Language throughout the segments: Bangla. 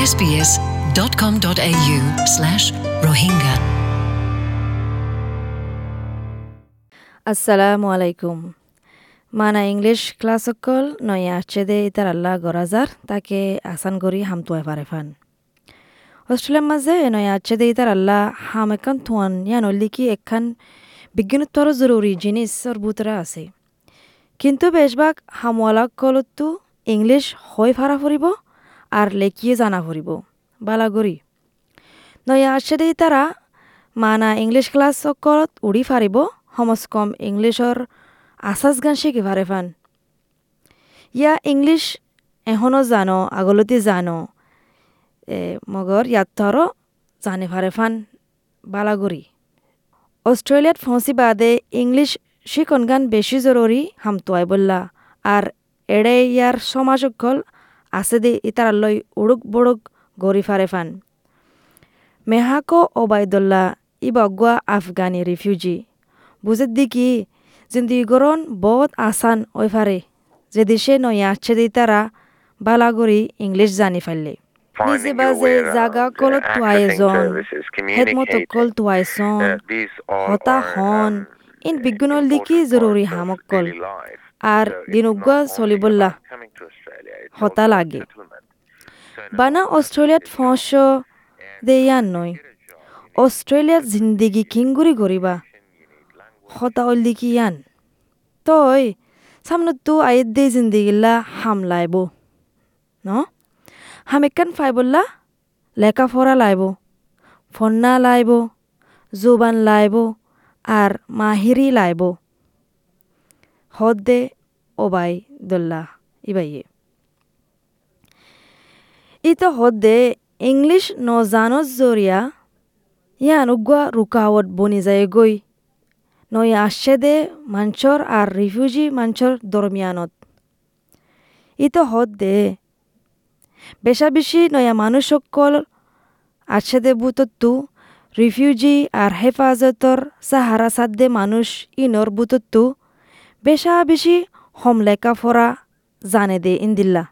sbs.com.au slash rohingya. আসসালামু আলাইকুম মানা ইংলিশ ক্লাস অকল নয়া আছেদে ইতার আল্লাহ গরাজার তাকে আসান করি হামতুয়া পারে ফান অস্ট্রেলিয়ার মাঝে নয়া আছেদে ইতার আল্লাহ হাম একান থুয়ান ইয়ান কি এখান বিজ্ঞানোত্তর জরুরি জিনিসর বুতরা আছে কিন্তু বেশভাগ হামওয়ালা কলতো ইংলিশ হয় ফারা ফুরিব আর লেখিয়ে জানা ফুরিব বালাগরি নয়া আছেদে ইতারা মানা ইংলিশ ক্লাস অকলত উড়ি ফারিব সমাজ কম ইংলিছৰ গান শিকি ভাৰে ফান। ইয়া ইংলিছ এখনও জানো, আগলতি জানো মগৰ ইয়াত জানে ভারে ফান। বালাগুড়ি। অস্ট্রেলিয়াত ফসি বাদে ইংলিশ শিকন গান বেশি জরুরি হামতুয়াই বললা। আর এড়ে ইয়ার সমাজকল আছে দে ইতারালয় উড়ুক বড়ুক গড়ি ফারে ফান। মেহাকো ওবায়দুল্লাহ ইবগুয়া আফগানি রিফিউজি। বুঝের দিকি জিন্দিগরণ বহুত আসান ওই ফারে যে দেশে নয়া দি তারা বালাগরি ইংলিশ জানি ফেললে নিজে বাজে জাগা কলত তুয়াইজন হেদমত কল তুয়াইছন হতা হন ইন বিজ্ঞানল দিকি জরুরি হামকল আর দিনুগুয়া চলিবল্লা হতা লাগে বানা অস্ট্রেলিয়াত ফস দেয়ান নয়। অস্ট্রেলিয়াত জিন্দিগি কিংগুরি গরিবা হতা অল্লি কি ইয়ান তই সামনে তো আয়ের দে জিন্দিগিল্লা হাম লাইব ন? হাম একান ফাইবল্লা লেখা ফরা লাইব। ফন্না লাইব। জুবান লাইব। আর মাহিরি লাইব। হদ দে ওবাই দোল্লা ইবাইয়ে। ইতো হদ দে ইংলিশ নজানত জরিয়া, ইয়ান উগুয়া রুকাওয়াত বনি যায় গই, নই আসছে দে মাঞ্চর আর রিফিউজি মাঞ্চর দরমিয়ানত। ইতো দে বেশা বেশি নয়া মানুষ সকল আছে দে বুতত্তু, রিফিউজি আর হেফাজতর সাহারা সাদ্দে মানুষ ইনর বুতত্তু বেশা বেশি হম লেখা ফরা জানে দে ইন্দিল্লা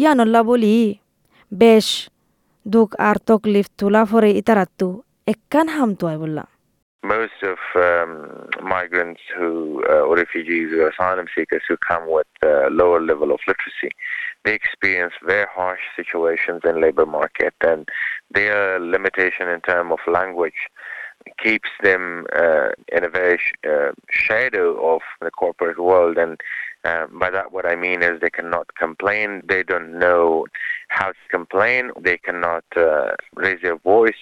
ইয়ানল্লা বলি বেশ দুঃখ আর তকলিফ তোলা ফরে ইতারাত্তু একখান হামতুয়াই বললা most of um, migrants who uh, or refugees or asylum seekers who come with uh, lower level of literacy they experience very harsh situations in labor market and their limitation in terms of language keeps them uh, in a very sh- uh, shadow of the corporate world and uh, by that what i mean is they cannot complain they don't know how to complain they cannot uh, raise their voice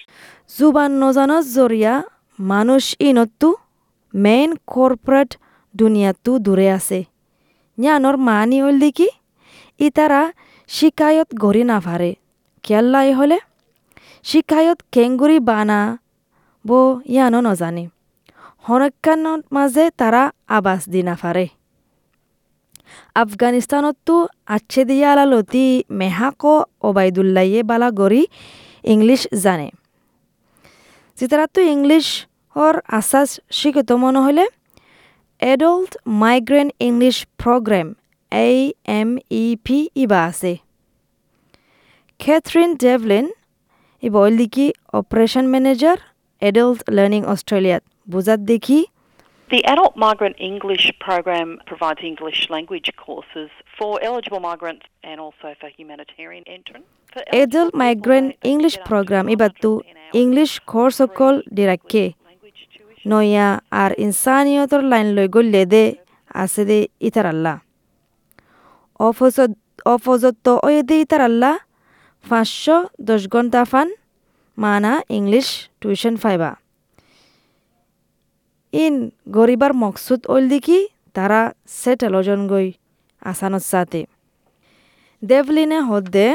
জুবান নজানত জরিয়া মানুষ ইনত্তু মেইন কর্পোরেট দুনিয়াতো দূরে আছে জ্ঞানৰ মানি হল কি ইতারা শিকায়ত গড়ি নাফারে কেল্লাই হলে শিকায়ত কেংগুৰি বানা বো ইয়ানো নজানে। সংৰক্ষণৰ মাজে তারা আবাস দি নাফারে আফগানিস্তানতো আচ্ছে দিয়া আলালতি মেহাকো ওবায়দুল্লাইয়ে বালা গড়ি ইংলিশ জানে। ইংলিশ ওর আশ্বাস শিক্ষিত মনে হলে adult migrant English program A M E P ইবা আছে। ক্যাথরিন ডেভলিন, ইবা লিখি অপারেশন ম্যানেজার এডল্ট লার্নিং অস্ট্রেলিয়াত বুঝাত দেখি The Adult Migrant English program provides English language courses for eligible migrants and also for humanitarian entrants. For eligible adult people, migrant they English get up to program 110 ইবাত্তু hours ইংলিশ কোর্স অকল ডিরাক্কে language tuition. নয়া আর ইনসানিয়তর লাইন লৈ গল্লে দে আছে দে ইতার আল্লাহ অফজত অফজত ওয়ে দে ইতার আল্লাহ পাঁচশো দশ ঘণ্টা ফান মানা ইংলিশ টিউশন ফাইবা। ইন গরিবার মকসুদ ওল দেখি তারা সেটেল ওজন গই আসানত সাথে। দেভলিনে হদ্দে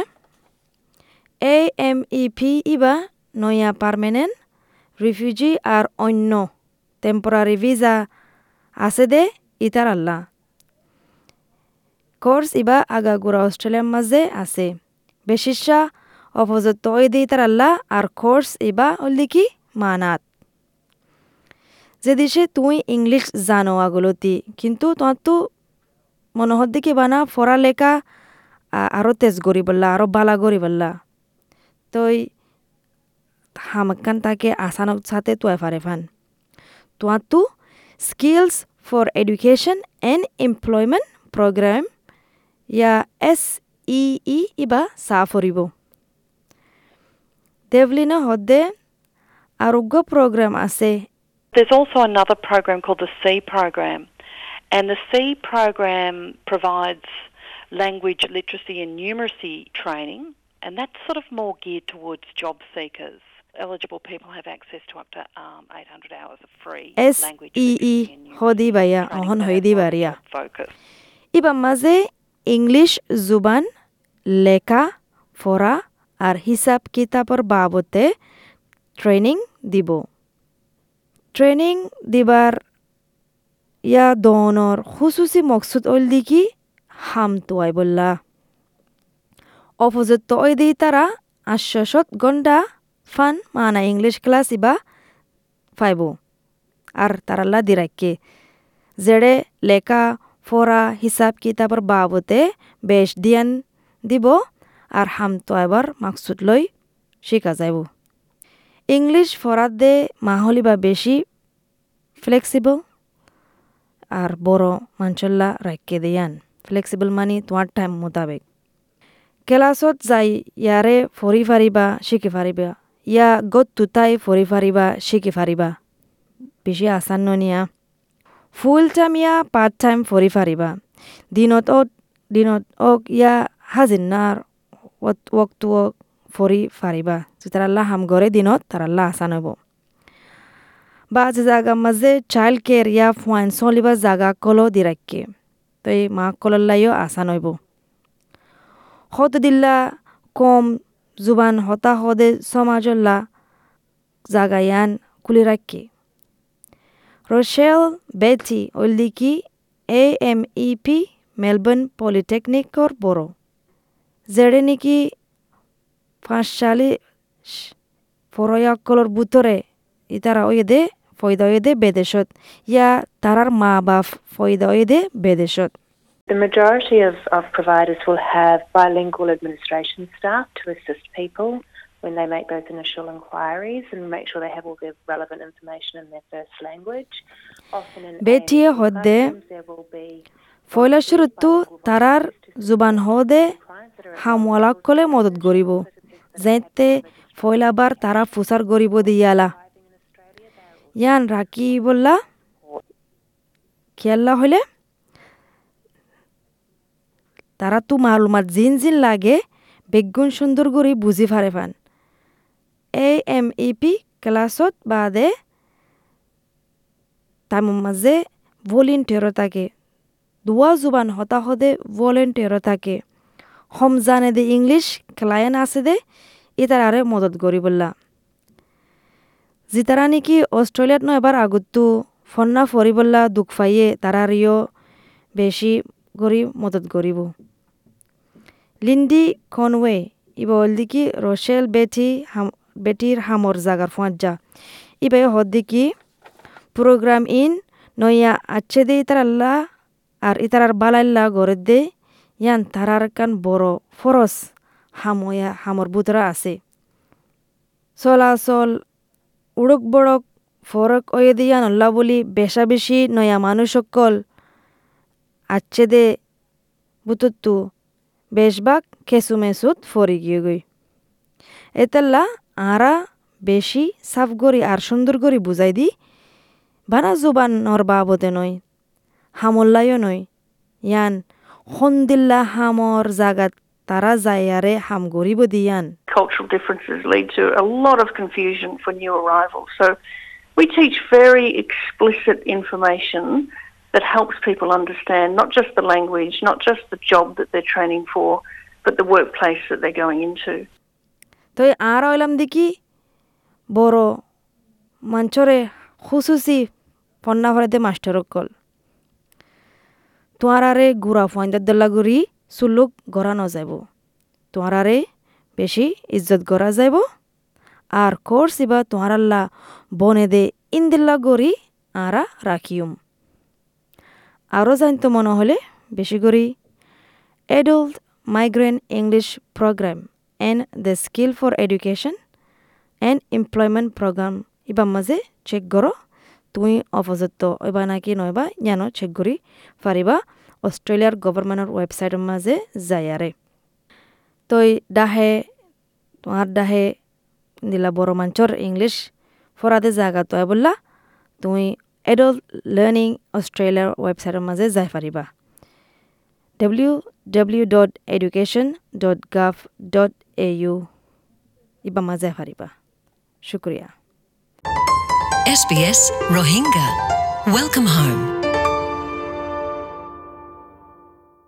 এ এম ই পি ইবা নয়া পার্মানেন্ট রিফিউজি আর অন্য টেম্পোরারি ভিসা আছে দে ইতার আল্লাহ কোর্স ইবা আগাগুড়া অস্ট্রেলিয়ার মাঝে আছে। বেশিসা অপোজিট ওই দি ইতার আল্লাহ আর কোর্স ইবা অল্লিকি মানাত যে দেশে তুই ইংলিশ জানো আগলতি কিন্তু তোমার তো মনোহর দিকে বানা পড়ালেখা আরও তেজ গড়ি বললা আরও বালা গড়ি বললা তই হামাকান তাকে আসানক সাথে তুয়া ফারে ফান তুয়া তু skills for education and employment program yeah S E ইবা চা ফরিব There's also another program called the C program. And the C program provides language literacy and numeracy training, and that's sort of more geared towards job seekers. Eligible people have access to up to um, 800 hours of free S language literacy and numeracy training. focus. Iba maze English zuban leka fora আর হিসাব কিতাবর বাবতে ট্রেনিং দিব। ট্রেনিং দিবার ইয়া দনৰ খুচুচি মকসুদ ওল দিকি হাম তোয়াই বললা। অপোজিট তো ওই দি তারা আশ্বাসত গন্ডা ফান মানা ইংলিশ ক্লাস ইবা ফাইব। আর তারাল্লা দিরাক্কে জেড়ে লেখা ফরা হিসাব কিতাবর বাবতে বেশ দিয়ান দিব। আর হামতো এবার মাকসুদ লই শিখা যাইব। ইংলিশ ফরাত দে মাহলি বা বেশি ফ্লেক্সিবল আর বড় মানচল্লা রাখকে দিয়ান। ফ্লেক্সিবল মানে তোমার টাইম মোতাবেক। ক্লাছত যাই ইয়াৰে ফৰি ফাৰিবা শিকি ফাৰিবা ইয়া গত তুতাই ফৰি ফাৰিবা শিকি ফাৰিবা বেছি আচান ননিয়া ফুল টাইম ইয়া পাৰ্ট টাইম ফৰি ফাৰিবা দিনত অত, দিনত অক, ইয়া হাজিনাৰ ৱক টু ৱক ফৰি ফাৰিবা। তারাল্লা হাম গড়ে দিনত তারাল্লা আসান হব। বাজ জাগা মাঝে চাইল্ড কেয়ার ইয়া ফুয়াইন চলিবা জাগা কলো দিরাক্কে তো এই মা কলল্লাইও আসান হইব হত দিল্লা কম জুবান হতা হদে সমাজল্লা জাগায়ান কুলি রাখকে Rochelle Beattie ওল্ডিকি A M E P Melbourne পলিটেকনিকর বড়। যেড়ে নেকি পাঁচ সালে ফরয়াকলর বুতরে ইতারা ওয়েদে ফয়দা ওয়েদে বেদেশত ইয়া তারার মা বাপ ফয়দা ওয়েদে বেদেশত The majority of, of providers will have bilingual administration staff to assist people when they make those initial inquiries and make sure they have all the relevant information in their first language. Often in বেটিয়ে will be ফয়লা শুরুত্তু তারার জুবান হদে clients that are হামওয়ালাক কলে মদত গরিব। যেতে ফয়লাবার তারা ফুসার গরিব দিয়ালা। ইয়ান রাকি বললা, খেয়াল্লা হলে তারা তো মালুমাত জিন জিন লাগে, বেগুন সুন্দর করে বুঝি ফারে ফান। এই এম ই পি ক্লাছত বাদে তার মাঝে ভলেন্টিয়ারও থাকে। দুয়া জুবান হতা হদে ভলেন্টিয়ারও থাকে। হম জানে দে ইংলিশ ক্লায়েন আছে দে ইতার আরে মদত করি বললা। জিতারা নাকি অস্ট্রেলিয়াত ন এবার আগতো ফন্না ফরি বললা, দুঃখ পাইয়ে তারারিও বেশি গরি মদত করিব। লিন্ডি কনওয়ে, ইবা অলদিকি রোশেল বেটি হাম, বেটির হামর জাগার ফুঁজা ইবে হদ্দিকি প্রোগ্রাম ইন, নইয়া আচ্ছে দে ইতার আল্লাহ আর ইতারার বালাইল্লা গড়ে দে ইয়ান তারার কান বড় ফরস হাময়া হামর বুতরা আছে চলাচল উড়ক বড়ক ফরক ওয়ে দিয়া নল্লা বলি বেশা বেশি নয়া মানুষসকল আচ্ছে দে বুতুত্তু বেশবাক খেসু মেসুত ফরি গিয়ে গই এতেল্লা আরা বেশি সাফ গরি আর সুন্দর গরি বুঝাই দি বানা জোবান নর বাবতে নয় হামল্লাইও নয় ইয়ান সন্দিল্লা হামর জাগাত তারা যায়ারে হাম গরিব দিয়ান cultural differences lead to a lot of confusion for new arrivals. So we teach very explicit information that helps people understand not just the language, not just the job that they're training for, but the workplace that they're going into. তো আর হইলাম দেখি বড় মঞ্চরে খুসুসি পন্না ভরাইতে মাস্টার কল তোমার গুড়া ফয়েন্দার দল্লা গুড়ি সুলুক গড়া ন যাব তোমার বেশি ইজ্জত গড়া যাব আর কোর্স ইবা তোমার বনে দে ইন্দিল্লা গড়ি আরা রাখিউম আরও জানতো মনে হলে বেশি করি adult migrant english program and the skill for education and employment program ইবার মাঝে চেক করো। তুমি অপযুক্ত এবার নাকি নয়বা জানো চেক করি পারিবা অস্ট্রেলিয়ার গভর্নমেন্টের ওয়েবসাইটের মাঝে যায়ারে তই ডাহে তোমার ডাহে দিলা বড় মাঞ্চর ইংলিশ ফরাদে জায়গা তয় বললা, তুমি এডল্ট লার্নিং অস্ট্রেলিয়ার ওয়েবসাইটের মাঝে যাই পারিবা W W dot education dot gov dot A U ইবা মাঝে পারিবা শুক্রিয়া SBS Rohingya. Welcome home.